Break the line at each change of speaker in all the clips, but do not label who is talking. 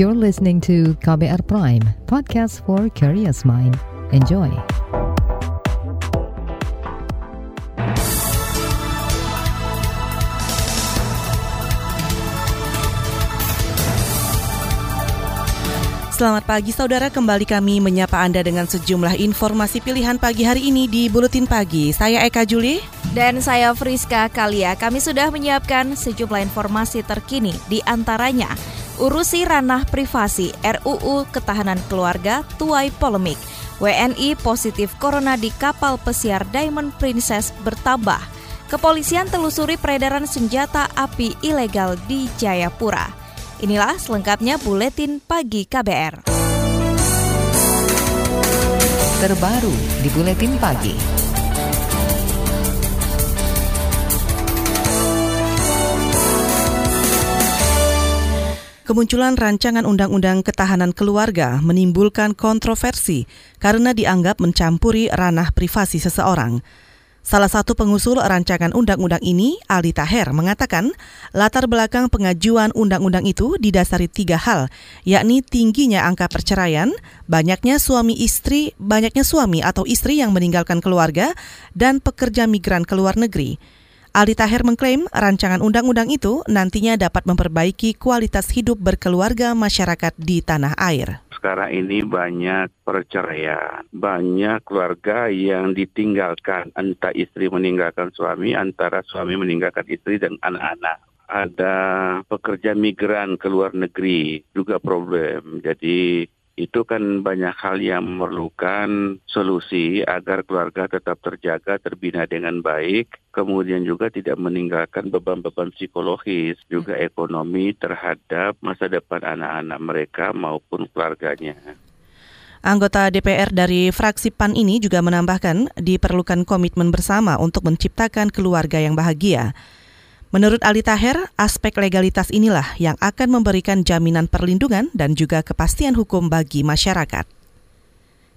You're listening to KBR Prime, podcast for curious mind. Enjoy.
Selamat pagi saudara, kembali kami menyapa Anda dengan sejumlah informasi pilihan pagi hari ini di Buletin Pagi. Saya Eka Juli.
Dan saya Friska Kalia. Kami sudah menyiapkan sejumlah informasi terkini, di antaranya urusi ranah privasi RUU Ketahanan Keluarga tuai polemik. WNI positif corona di kapal pesiar Diamond Princess bertambah. Kepolisian telusuri peredaran senjata api ilegal di Jayapura. Inilah selengkapnya buletin pagi KBR.
Terbaru di buletin pagi.
Kemunculan rancangan undang-undang ketahanan keluarga menimbulkan kontroversi karena dianggap mencampuri ranah privasi seseorang. Salah satu pengusul rancangan undang-undang ini, Ali Taher, mengatakan latar belakang pengajuan undang-undang itu didasari tiga hal, yakni tingginya angka perceraian, banyaknya suami istri, banyaknya suami atau istri yang meninggalkan keluarga, dan pekerja migran ke luar negeri. Ali Taher mengklaim rancangan undang-undang itu nantinya dapat memperbaiki kualitas hidup berkeluarga masyarakat di tanah air
sekarang ini banyak perceraian, banyak keluarga yang ditinggalkan, entah istri meninggalkan suami, antara suami meninggalkan istri dan anak-anak. Ada pekerja migran ke luar negeri juga problem. Jadi itu kan banyak hal yang memerlukan solusi agar keluarga tetap terjaga, terbina dengan baik, kemudian juga tidak meninggalkan beban-beban psikologis, juga ekonomi terhadap masa depan anak-anak mereka maupun keluarganya.
Anggota DPR dari fraksi PAN ini juga menambahkan diperlukan komitmen bersama untuk menciptakan keluarga yang bahagia. Menurut Ali Taher, aspek legalitas inilah yang akan memberikan jaminan perlindungan dan juga kepastian hukum bagi masyarakat.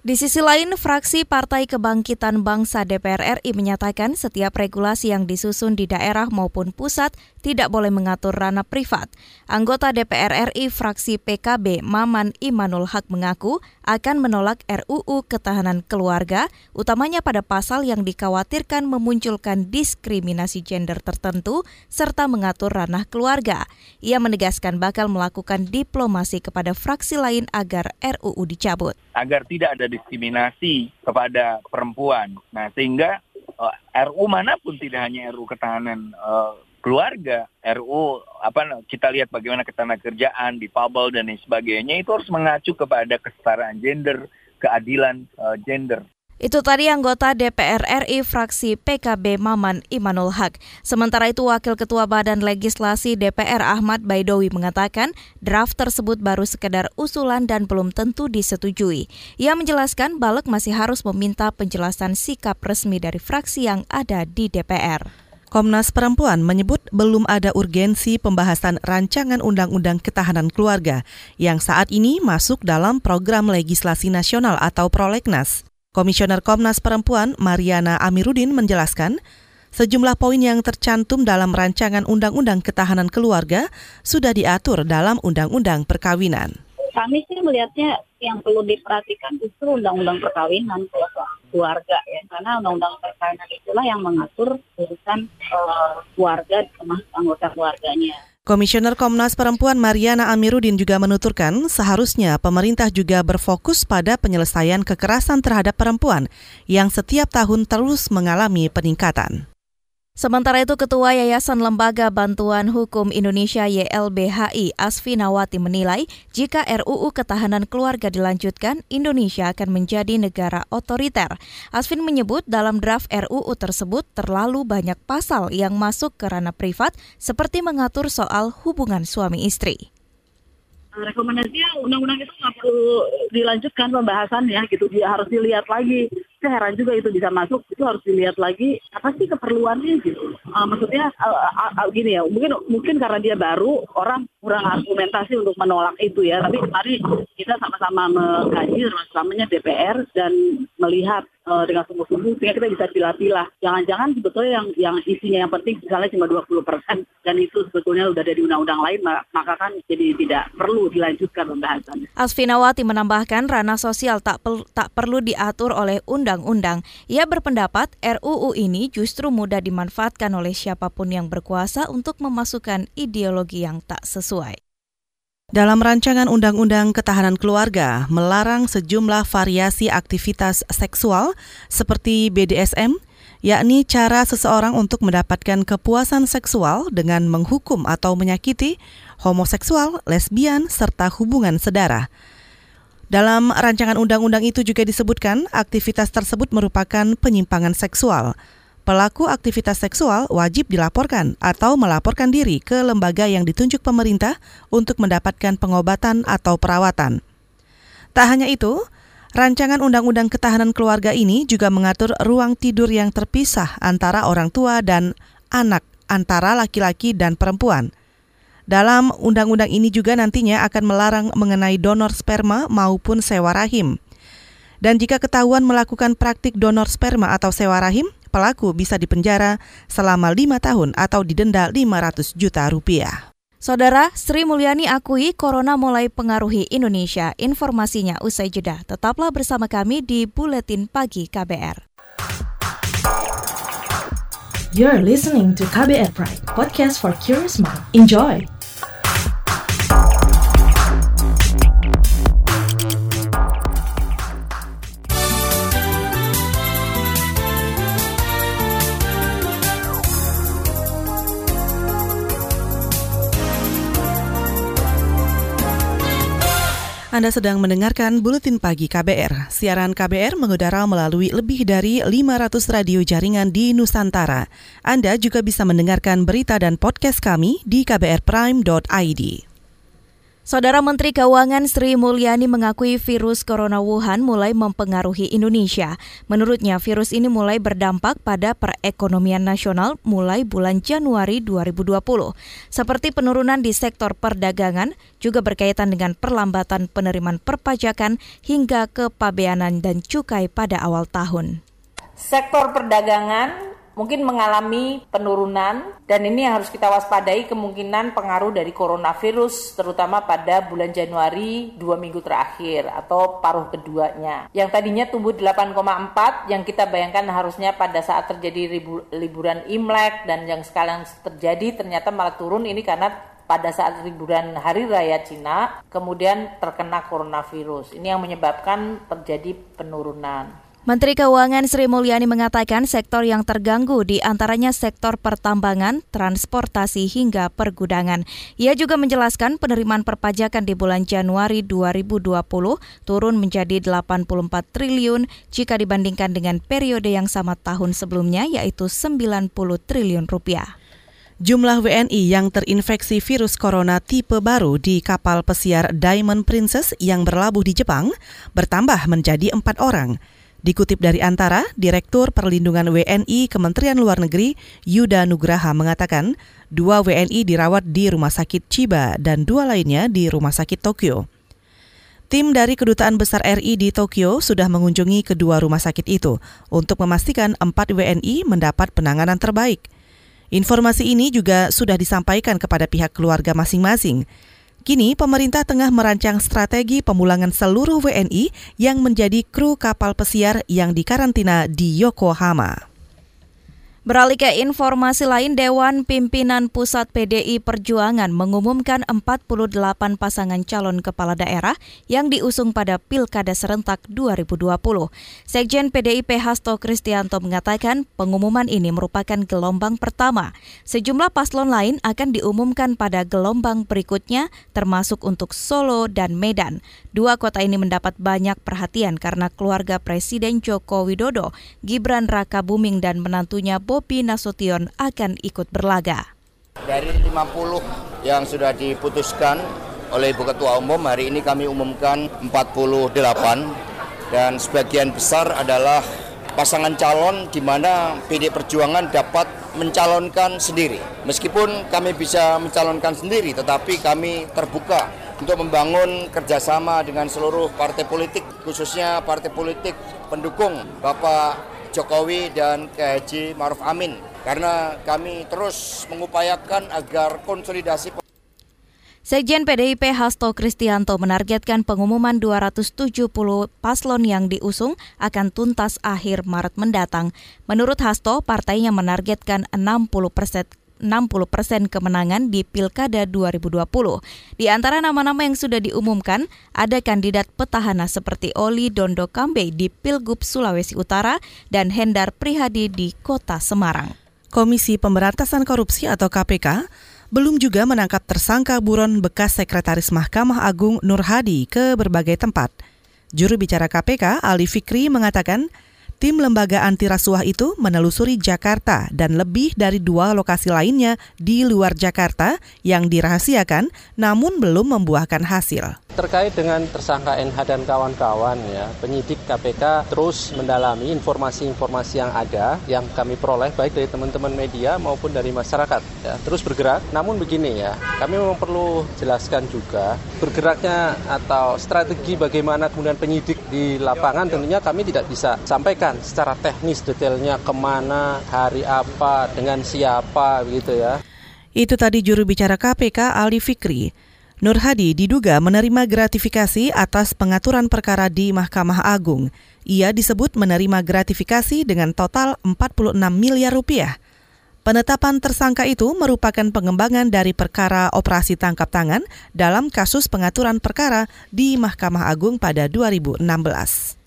Di sisi lain, fraksi Partai Kebangkitan Bangsa DPR RI menyatakan setiap regulasi yang disusun di daerah maupun pusat tidak boleh mengatur ranah privat. Anggota DPR RI fraksi PKB Maman Imanul Haq mengaku akan menolak RUU Ketahanan Keluarga, utamanya pada pasal yang dikhawatirkan memunculkan diskriminasi gender tertentu serta mengatur ranah keluarga. Ia menegaskan bakal melakukan diplomasi kepada fraksi lain agar RUU dicabut.
Agar tidak ada diskriminasi kepada perempuan. Nah, sehingga uh, eh, RU mana pun tidak hanya RU ketahanan uh, keluarga, RU apa kita lihat bagaimana ketahanan kerjaan, di Pabel dan lain sebagainya itu harus mengacu kepada kesetaraan gender, keadilan uh, gender.
Itu tadi anggota DPR RI fraksi PKB Maman Imanul Haq. Sementara itu Wakil Ketua Badan Legislasi DPR Ahmad Baidowi mengatakan draft tersebut baru sekedar usulan dan belum tentu disetujui. Ia menjelaskan Balek masih harus meminta penjelasan sikap resmi dari fraksi yang ada di DPR.
Komnas Perempuan menyebut belum ada urgensi pembahasan rancangan undang-undang ketahanan keluarga yang saat ini masuk dalam program legislasi nasional atau prolegnas. Komisioner Komnas Perempuan Mariana Amiruddin menjelaskan, sejumlah poin yang tercantum dalam rancangan Undang-Undang Ketahanan Keluarga sudah diatur dalam Undang-Undang Perkawinan.
Kami sih melihatnya yang perlu diperhatikan justru Undang-Undang Perkawinan keluarga ya, karena Undang-Undang Perkawinan itulah yang mengatur urusan uh, keluarga termasuk anggota keluarganya.
Komisioner Komnas Perempuan Mariana Amiruddin juga menuturkan seharusnya pemerintah juga berfokus pada penyelesaian kekerasan terhadap perempuan yang setiap tahun terus mengalami peningkatan.
Sementara itu Ketua Yayasan Lembaga Bantuan Hukum Indonesia YLBHI Asfi Nawati menilai jika RUU Ketahanan Keluarga dilanjutkan, Indonesia akan menjadi negara otoriter. Asfin menyebut dalam draft RUU tersebut terlalu banyak pasal yang masuk ke ranah privat seperti mengatur soal hubungan suami istri
rekomendasinya undang-undang itu nggak perlu dilanjutkan pembahasannya gitu dia harus dilihat lagi saya heran juga itu bisa masuk itu harus dilihat lagi apa sih keperluannya gitu. Uh, maksudnya uh, uh, uh, gini ya mungkin mungkin karena dia baru orang kurang argumentasi untuk menolak itu ya. Tapi mari kita sama-sama mengkaji sama-samanya DPR dan melihat uh, dengan sungguh-sungguh sehingga kita bisa pilah-pilah. Jangan-jangan sebetulnya yang yang isinya yang penting misalnya cuma 20 persen dan itu sebetulnya sudah ada di undang-undang lain maka kan jadi tidak perlu dilanjutkan pembahasan.
Asfinawati menambahkan ranah sosial tak per, tak perlu diatur oleh undang-undang. Ia berpendapat RUU ini justru mudah dimanfaatkan oleh siapa pun yang berkuasa untuk memasukkan ideologi yang tak sesuai.
Dalam rancangan Undang-Undang Ketahanan Keluarga melarang sejumlah variasi aktivitas seksual seperti BDSM, yakni cara seseorang untuk mendapatkan kepuasan seksual dengan menghukum atau menyakiti homoseksual, lesbian, serta hubungan sedara. Dalam rancangan undang-undang itu juga disebutkan aktivitas tersebut merupakan penyimpangan seksual pelaku aktivitas seksual wajib dilaporkan atau melaporkan diri ke lembaga yang ditunjuk pemerintah untuk mendapatkan pengobatan atau perawatan. Tak hanya itu, rancangan Undang-Undang Ketahanan Keluarga ini juga mengatur ruang tidur yang terpisah antara orang tua dan anak, antara laki-laki dan perempuan. Dalam undang-undang ini juga nantinya akan melarang mengenai donor sperma maupun sewa rahim. Dan jika ketahuan melakukan praktik donor sperma atau sewa rahim, pelaku bisa dipenjara selama lima tahun atau didenda 500 juta rupiah.
Saudara, Sri Mulyani akui corona mulai pengaruhi Indonesia. Informasinya usai jeda. Tetaplah bersama kami di Buletin Pagi KBR.
You're listening to KBR Pride, podcast for curious mind. Enjoy!
Anda sedang mendengarkan Buletin Pagi KBR. Siaran KBR mengudara melalui lebih dari 500 radio jaringan di Nusantara. Anda juga bisa mendengarkan berita dan podcast kami di kbrprime.id.
Saudara Menteri Keuangan Sri Mulyani mengakui virus corona Wuhan mulai mempengaruhi Indonesia. Menurutnya, virus ini mulai berdampak pada perekonomian nasional mulai bulan Januari 2020. Seperti penurunan di sektor perdagangan, juga berkaitan dengan perlambatan penerimaan perpajakan hingga kepabeanan dan cukai pada awal tahun.
Sektor perdagangan mungkin mengalami penurunan dan ini yang harus kita waspadai kemungkinan pengaruh dari coronavirus terutama pada bulan Januari dua minggu terakhir atau paruh keduanya yang tadinya tumbuh 8,4 yang kita bayangkan harusnya pada saat terjadi liburan Imlek dan yang sekarang terjadi ternyata malah turun ini karena pada saat liburan Hari Raya Cina kemudian terkena coronavirus. Ini yang menyebabkan terjadi penurunan.
Menteri Keuangan Sri Mulyani mengatakan sektor yang terganggu di antaranya sektor pertambangan, transportasi hingga pergudangan. Ia juga menjelaskan penerimaan perpajakan di bulan Januari 2020 turun menjadi 84 triliun jika dibandingkan dengan periode yang sama tahun sebelumnya yaitu 90 triliun rupiah.
Jumlah WNI yang terinfeksi virus corona tipe baru di kapal pesiar Diamond Princess yang berlabuh di Jepang bertambah menjadi empat orang. Dikutip dari Antara, Direktur Perlindungan WNI Kementerian Luar Negeri Yuda Nugraha mengatakan, dua WNI dirawat di Rumah Sakit Chiba dan dua lainnya di Rumah Sakit Tokyo. Tim dari Kedutaan Besar RI di Tokyo sudah mengunjungi kedua rumah sakit itu untuk memastikan empat WNI mendapat penanganan terbaik. Informasi ini juga sudah disampaikan kepada pihak keluarga masing-masing. Kini pemerintah tengah merancang strategi pemulangan seluruh WNI yang menjadi kru kapal pesiar yang dikarantina di Yokohama.
Beralih ke informasi lain, Dewan Pimpinan Pusat PDI Perjuangan mengumumkan 48 pasangan calon kepala daerah yang diusung pada Pilkada Serentak 2020. Sekjen PDIP Hasto Kristianto mengatakan pengumuman ini merupakan gelombang pertama. Sejumlah paslon lain akan diumumkan pada gelombang berikutnya, termasuk untuk Solo dan Medan. Dua kota ini mendapat banyak perhatian karena keluarga Presiden Joko Widodo, Gibran Raka Buming dan menantunya Bobi Nasution akan ikut berlaga.
Dari 50 yang sudah diputuskan oleh Ibu Ketua Umum, hari ini kami umumkan 48 dan sebagian besar adalah pasangan calon di mana PD Perjuangan dapat mencalonkan sendiri. Meskipun kami bisa mencalonkan sendiri, tetapi kami terbuka untuk membangun kerjasama dengan seluruh partai politik, khususnya partai politik pendukung Bapak Jokowi dan Haji Maruf Amin. Karena kami terus mengupayakan agar konsolidasi
Sekjen PDIP Hasto Kristianto menargetkan pengumuman 270 paslon yang diusung akan tuntas akhir Maret mendatang. Menurut Hasto, partainya menargetkan 60 persen 60 persen kemenangan di Pilkada 2020. Di antara nama-nama yang sudah diumumkan, ada kandidat petahana seperti Oli Dondo Kambe di Pilgub Sulawesi Utara dan Hendar Prihadi di Kota Semarang.
Komisi Pemberantasan Korupsi atau KPK belum juga menangkap tersangka buron bekas Sekretaris Mahkamah Agung Nur Hadi ke berbagai tempat. Juru bicara KPK, Ali Fikri, mengatakan tim lembaga anti rasuah itu menelusuri Jakarta dan lebih dari dua lokasi lainnya di luar Jakarta yang dirahasiakan namun belum membuahkan hasil.
Terkait dengan tersangka NH dan kawan-kawan ya, penyidik KPK terus mendalami informasi-informasi yang ada yang kami peroleh baik dari teman-teman media maupun dari masyarakat ya, terus bergerak. Namun begini ya, kami memang perlu jelaskan juga bergeraknya atau strategi bagaimana kemudian penyidik di lapangan tentunya kami tidak bisa sampaikan secara teknis detailnya ke mana, hari apa, dengan siapa begitu ya.
Itu tadi juru bicara KPK Ali Fikri. Nur Hadi diduga menerima gratifikasi atas pengaturan perkara di Mahkamah Agung. Ia disebut menerima gratifikasi dengan total 46 miliar rupiah. Penetapan tersangka itu merupakan pengembangan dari perkara operasi tangkap tangan dalam kasus pengaturan perkara di Mahkamah Agung pada 2016.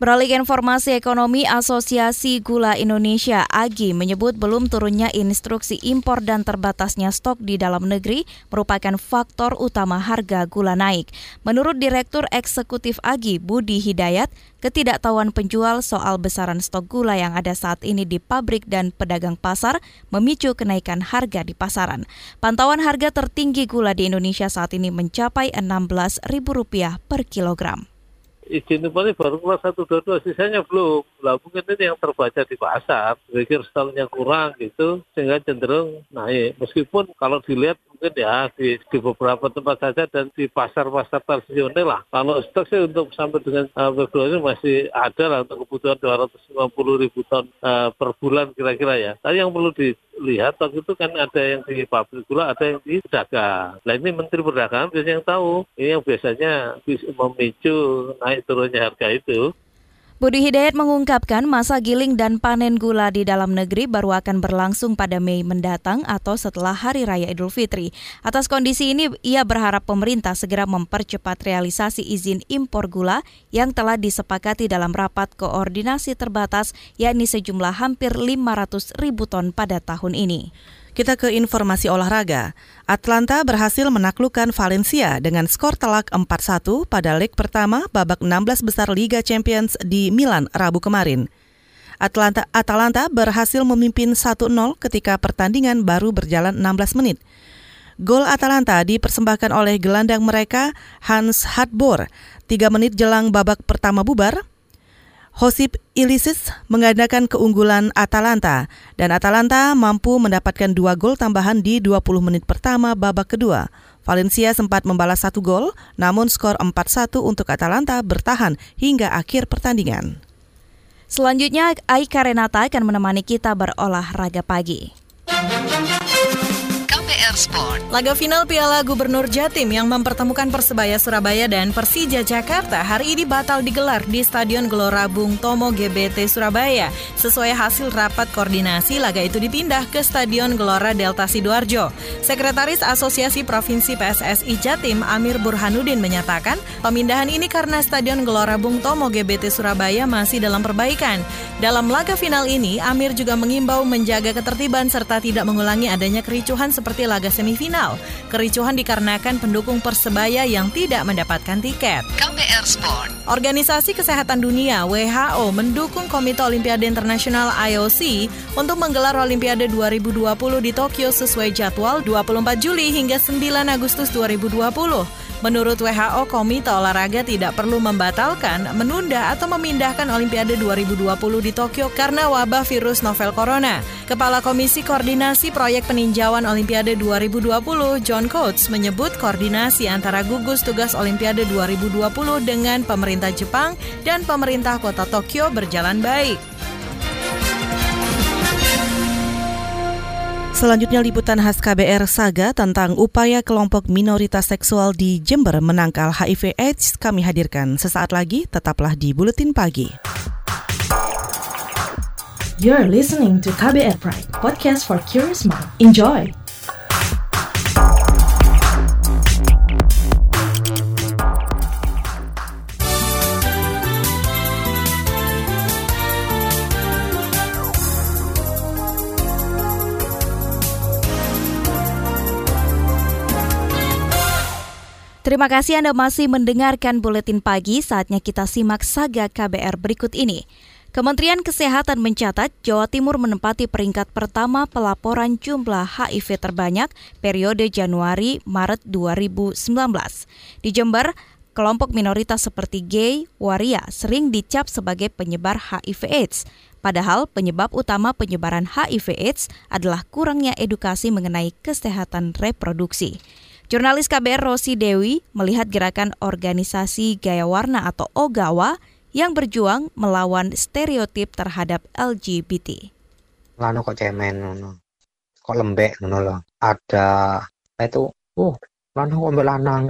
Beralih informasi ekonomi, Asosiasi Gula Indonesia AGI menyebut belum turunnya instruksi impor dan terbatasnya stok di dalam negeri merupakan faktor utama harga gula naik. Menurut Direktur Eksekutif AGI Budi Hidayat, ketidaktahuan penjual soal besaran stok gula yang ada saat ini di pabrik dan pedagang pasar memicu kenaikan harga di pasaran. Pantauan harga tertinggi gula di Indonesia saat ini mencapai Rp16.000 per kilogram
izin impornya baru keluar satu dua dua sisanya belum lah mungkin ini yang terbaca di pasar pikir stoknya kurang gitu sehingga cenderung naik meskipun kalau dilihat mungkin ya di, di beberapa tempat saja dan di pasar-pasar tradisional lah. Kalau stok sih untuk sampai dengan uh, Februari masih ada lah untuk kebutuhan 250 ribu ton uh, per bulan kira-kira ya. Tapi yang perlu dilihat waktu itu kan ada yang di pabrik gula, ada yang di pedagang. Nah ini Menteri Perdagangan biasanya yang tahu. Ini yang biasanya bisa memicu naik turunnya harga itu.
Budi Hidayat mengungkapkan masa giling dan panen gula di dalam negeri baru akan berlangsung pada Mei mendatang atau setelah Hari Raya Idul Fitri. Atas kondisi ini, ia berharap pemerintah segera mempercepat realisasi izin impor gula yang telah disepakati dalam rapat koordinasi terbatas, yakni sejumlah hampir 500 ribu ton pada tahun ini.
Kita ke informasi olahraga. Atlanta berhasil menaklukkan Valencia dengan skor telak 4-1 pada leg pertama babak 16 besar Liga Champions di Milan Rabu kemarin. Atlanta Atalanta berhasil memimpin 1-0 ketika pertandingan baru berjalan 16 menit. Gol Atalanta dipersembahkan oleh gelandang mereka Hans Hartbor 3 menit jelang babak pertama bubar Hosip Ilisis mengadakan keunggulan Atalanta dan Atalanta mampu mendapatkan dua gol tambahan di 20 menit pertama babak kedua. Valencia sempat membalas satu gol, namun skor 4-1 untuk Atalanta bertahan hingga akhir pertandingan.
Selanjutnya, Aika Renata akan menemani kita berolahraga pagi.
Sport. Laga final Piala Gubernur Jatim yang mempertemukan Persebaya Surabaya dan Persija Jakarta hari ini batal digelar di Stadion Gelora Bung Tomo GBT Surabaya. Sesuai hasil rapat koordinasi, laga itu dipindah ke Stadion Gelora Delta Sidoarjo. Sekretaris Asosiasi Provinsi PSSI Jatim Amir Burhanuddin menyatakan, pemindahan ini karena Stadion Gelora Bung Tomo GBT Surabaya masih dalam perbaikan. Dalam laga final ini, Amir juga mengimbau menjaga ketertiban serta tidak mengulangi adanya kericuhan seperti laga semifinal. Kericuhan dikarenakan pendukung Persebaya yang tidak mendapatkan tiket. KBR Sport. Organisasi Kesehatan Dunia WHO mendukung Komite Olimpiade Internasional IOC untuk menggelar Olimpiade 2020 di Tokyo sesuai jadwal 24 Juli hingga 9 Agustus 2020. Menurut WHO, Komite Olahraga tidak perlu membatalkan, menunda atau memindahkan Olimpiade 2020 di Tokyo karena wabah virus novel corona. Kepala Komisi Koordinasi Proyek Peninjauan Olimpiade 2020, John Coates, menyebut koordinasi antara gugus tugas Olimpiade 2020 dengan pemerintah Jepang dan pemerintah kota Tokyo berjalan baik.
Selanjutnya liputan khas KBR Saga tentang upaya kelompok minoritas seksual di Jember menangkal HIV AIDS kami hadirkan sesaat lagi tetaplah di Buletin Pagi.
You're listening to KBR Pride, podcast for curious mind. Enjoy!
Terima kasih Anda masih mendengarkan Buletin Pagi, saatnya kita simak saga KBR berikut ini. Kementerian Kesehatan mencatat Jawa Timur menempati peringkat pertama pelaporan jumlah HIV terbanyak periode Januari-Maret 2019. Di Jember, kelompok minoritas seperti gay, waria sering dicap sebagai penyebar HIV AIDS. Padahal penyebab utama penyebaran HIV AIDS adalah kurangnya edukasi mengenai kesehatan reproduksi. Jurnalis KBR Rosi Dewi melihat gerakan organisasi Gaya Warna atau OGAWA yang berjuang melawan stereotip terhadap LGBT.
Lano kok cemen nono. Kok lembek loh. Ada itu uh lano kok lanang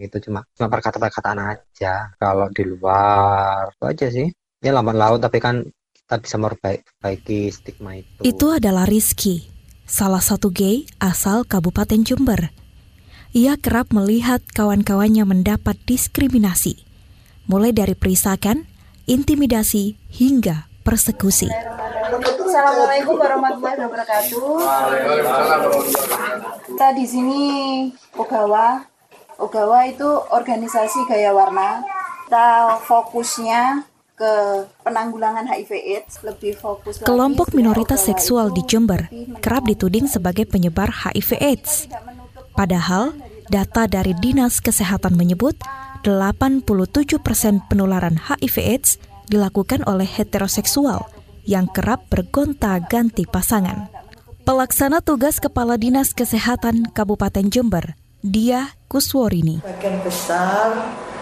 itu cuma cuma perkata-perkataan aja. Kalau di luar itu aja sih. Ya lambat laut tapi kan kita bisa memperbaiki stigma itu.
Itu adalah Rizky, salah satu gay asal Kabupaten Jember ia kerap melihat kawan-kawannya mendapat diskriminasi, mulai dari perisakan, intimidasi, hingga persekusi.
Assalamualaikum warahmatullahi wabarakatuh. Kita di sini Ogawa. Ogawa itu organisasi gaya warna. Kita fokusnya ke penanggulangan HIV AIDS lebih fokus
Kelompok minoritas seksual di Jember kerap dituding sebagai penyebar HIV AIDS. Padahal data dari Dinas Kesehatan menyebut 87 persen penularan HIV AIDS dilakukan oleh heteroseksual yang kerap bergonta-ganti pasangan. Pelaksana tugas Kepala Dinas Kesehatan Kabupaten Jember, Dia Kusworini.
Bagian besar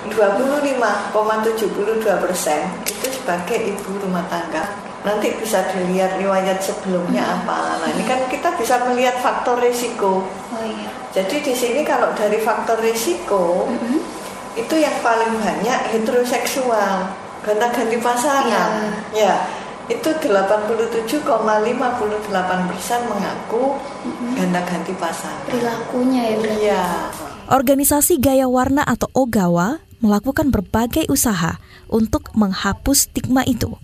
25,72 persen itu sebagai ibu rumah tangga. Nanti bisa dilihat riwayat sebelumnya apa. Nah ini kan kita bisa melihat faktor risiko. Iya. Jadi di sini kalau dari faktor risiko mm -hmm. itu yang paling banyak heteroseksual, gonta-ganti pasangan. Ya. ya. Itu 87,58 persen mengaku mm-hmm. ganti pasangan.
Perilakunya ya berarti.
Iya.
Organisasi Gaya Warna atau Ogawa melakukan berbagai usaha untuk menghapus stigma itu.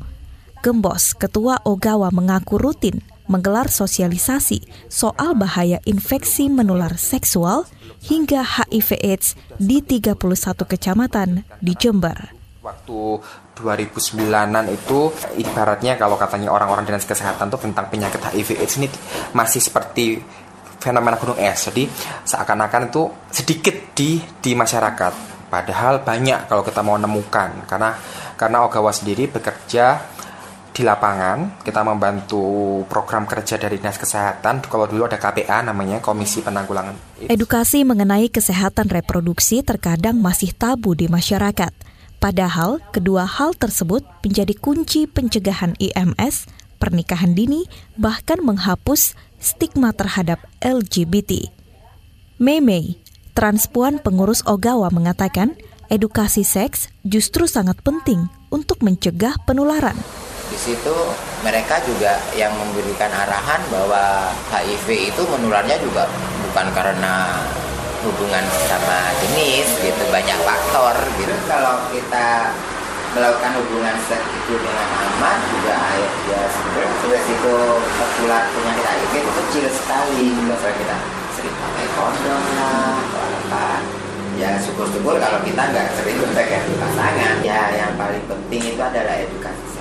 Gembos, Ketua Ogawa mengaku rutin menggelar sosialisasi soal bahaya infeksi menular seksual hingga HIV AIDS di 31 kecamatan di Jember.
Waktu 2009-an itu ibaratnya kalau katanya orang-orang dinas kesehatan tuh tentang penyakit HIV AIDS ini masih seperti fenomena gunung es. Jadi seakan-akan itu sedikit di di masyarakat. Padahal banyak kalau kita mau nemukan karena karena Ogawa sendiri bekerja di lapangan kita membantu program kerja dari dinas kesehatan. Kalau dulu ada KPA namanya Komisi Penanggulangan
Edukasi mengenai kesehatan reproduksi terkadang masih tabu di masyarakat. Padahal kedua hal tersebut menjadi kunci pencegahan IMS pernikahan dini bahkan menghapus stigma terhadap LGBT Mei Transpuan pengurus Ogawa mengatakan edukasi seks justru sangat penting untuk mencegah penularan
di situ mereka juga yang memberikan arahan bahwa HIV itu menularnya juga bukan karena hubungan sama jenis gitu banyak faktor gitu. Kalau kita melakukan hubungan seks itu dengan aman juga ya sebenarnya resiko tertular penyakit HIV itu kecil sekali kalau kita. Sering pakai kondom lah apa. Ya syukur-syukur kalau kita nggak sering berpegang pasangan. Ya yang paling penting itu adalah edukasi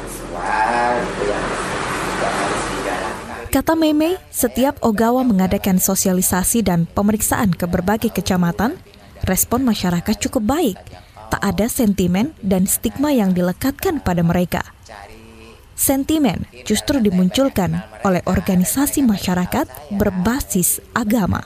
Kata Meme, setiap Ogawa mengadakan sosialisasi dan pemeriksaan ke berbagai kecamatan, respon masyarakat cukup baik. Tak ada sentimen dan stigma yang dilekatkan pada mereka. Sentimen justru dimunculkan oleh organisasi masyarakat berbasis agama.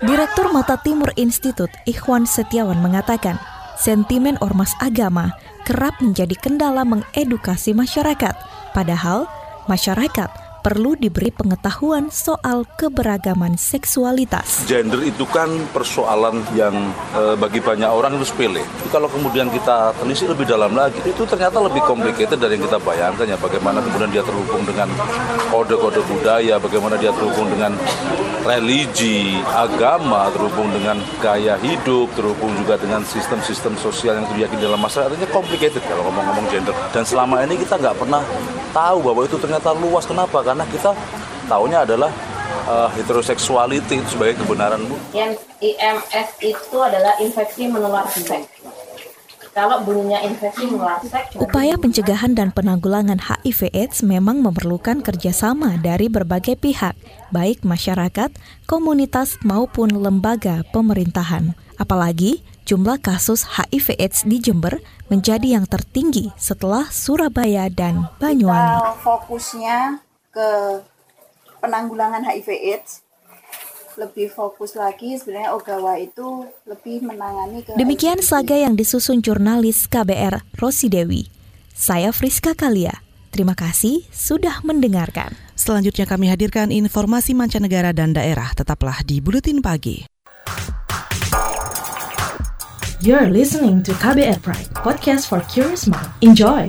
Direktur Mata Timur Institut Ikhwan Setiawan mengatakan, sentimen ormas agama kerap menjadi kendala mengedukasi masyarakat, padahal masyarakat perlu diberi pengetahuan soal keberagaman seksualitas.
Gender itu kan persoalan yang e, bagi banyak orang itu sepele. Kalau kemudian kita telisik lebih dalam lagi, itu ternyata lebih complicated dari yang kita bayangkan ya. Bagaimana kemudian dia terhubung dengan kode-kode budaya, bagaimana dia terhubung dengan religi, agama, terhubung dengan gaya hidup, terhubung juga dengan sistem-sistem sosial yang diyakini dalam masyarakat. Artinya complicated kalau ngomong-ngomong gender. Dan selama ini kita nggak pernah tahu bahwa itu ternyata luas. Kenapa? karena kita tahunya adalah uh, heteroseksuality itu sebagai kebenaran bu.
Yang IMS itu adalah infeksi menular seks. Kalau bunyinya infeksi menular seks.
Upaya pencegahan dan penanggulangan HIV/AIDS memang memerlukan kerjasama dari berbagai pihak, baik masyarakat, komunitas maupun lembaga pemerintahan. Apalagi jumlah kasus HIV/AIDS di Jember menjadi yang tertinggi setelah Surabaya dan Banyuwangi.
Fokusnya ke penanggulangan HIV AIDS lebih fokus lagi sebenarnya Ogawa itu lebih menangani ke
Demikian saga yang disusun jurnalis KBR Rosi Dewi. Saya Friska Kalia. Terima kasih sudah mendengarkan.
Selanjutnya kami hadirkan informasi mancanegara dan daerah. Tetaplah di Buletin Pagi.
You're listening to KBR Pride, podcast for curious mind. Enjoy!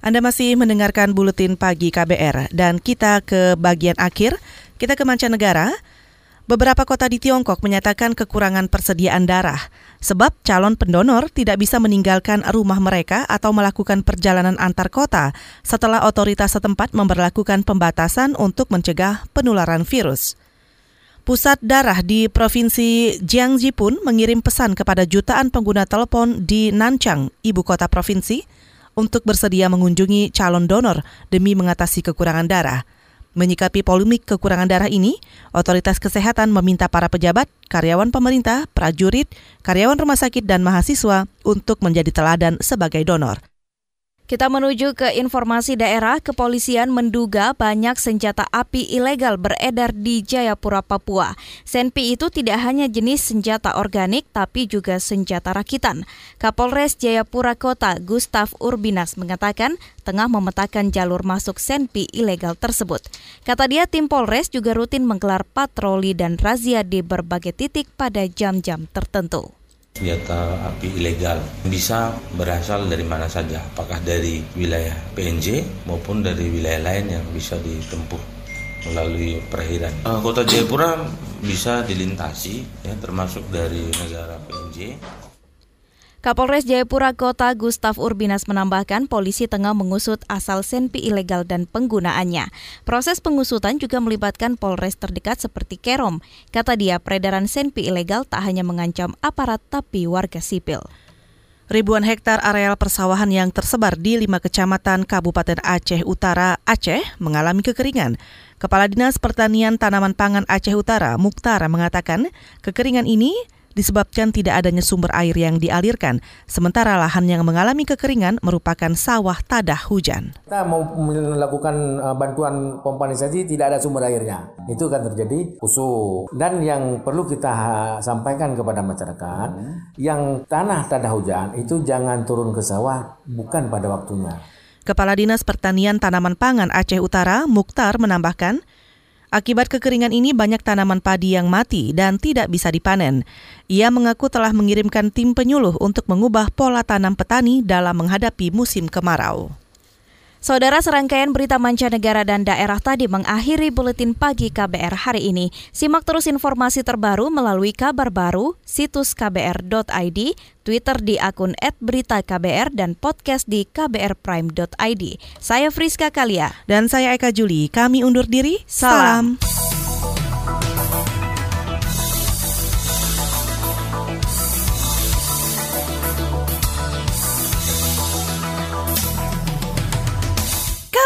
Anda masih mendengarkan buletin pagi KBR dan kita ke bagian akhir, kita ke mancanegara. Beberapa kota di Tiongkok menyatakan kekurangan persediaan darah sebab calon pendonor tidak bisa meninggalkan rumah mereka atau melakukan perjalanan antar kota setelah otoritas setempat memperlakukan pembatasan untuk mencegah penularan virus. Pusat darah di Provinsi Jiangxi pun mengirim pesan kepada jutaan pengguna telepon di Nanchang, ibu kota provinsi, untuk bersedia mengunjungi calon donor demi mengatasi kekurangan darah. Menyikapi polemik kekurangan darah ini, otoritas kesehatan meminta para pejabat, karyawan pemerintah, prajurit, karyawan rumah sakit, dan mahasiswa untuk menjadi teladan sebagai donor.
Kita menuju ke informasi daerah, kepolisian menduga banyak senjata api ilegal beredar di Jayapura, Papua. Senpi itu tidak hanya jenis senjata organik, tapi juga senjata rakitan. Kapolres Jayapura Kota, Gustav Urbinas, mengatakan tengah memetakan jalur masuk Senpi ilegal tersebut. Kata dia, tim Polres juga rutin menggelar patroli dan razia di berbagai titik pada jam-jam tertentu
senjata api ilegal bisa berasal dari mana saja, apakah dari wilayah PNJ maupun dari wilayah lain yang bisa ditempuh melalui perairan. Eh, Kota Jayapura bisa dilintasi, ya, termasuk dari negara PNJ
Kapolres Jayapura Kota Gustaf Urbinas menambahkan polisi tengah mengusut asal senpi ilegal dan penggunaannya. Proses pengusutan juga melibatkan Polres terdekat seperti Kerom. Kata dia, peredaran senpi ilegal tak hanya mengancam aparat tapi warga sipil.
Ribuan hektar areal persawahan yang tersebar di lima kecamatan Kabupaten Aceh Utara, Aceh, mengalami kekeringan. Kepala Dinas Pertanian Tanaman Pangan Aceh Utara, Mukhtar, mengatakan kekeringan ini disebabkan tidak adanya sumber air yang dialirkan, sementara lahan yang mengalami kekeringan merupakan sawah tadah hujan.
Kita mau melakukan uh, bantuan pompanisasi tidak ada sumber airnya. Itu kan terjadi kusuk. Dan yang perlu kita sampaikan kepada masyarakat, hmm. yang tanah tadah hujan itu jangan turun ke sawah bukan pada waktunya.
Kepala Dinas Pertanian Tanaman Pangan Aceh Utara, Mukhtar, menambahkan, Akibat kekeringan ini banyak tanaman padi yang mati dan tidak bisa dipanen. Ia mengaku telah mengirimkan tim penyuluh untuk mengubah pola tanam petani dalam menghadapi musim kemarau.
Saudara serangkaian berita mancanegara dan daerah tadi mengakhiri buletin pagi KBR hari ini. Simak terus informasi terbaru melalui kabar baru, situs kbr.id, Twitter di akun @beritaKBR dan podcast di kbrprime.id. Saya Friska Kalia
dan saya Eka Juli. Kami undur diri. Salam. Salam.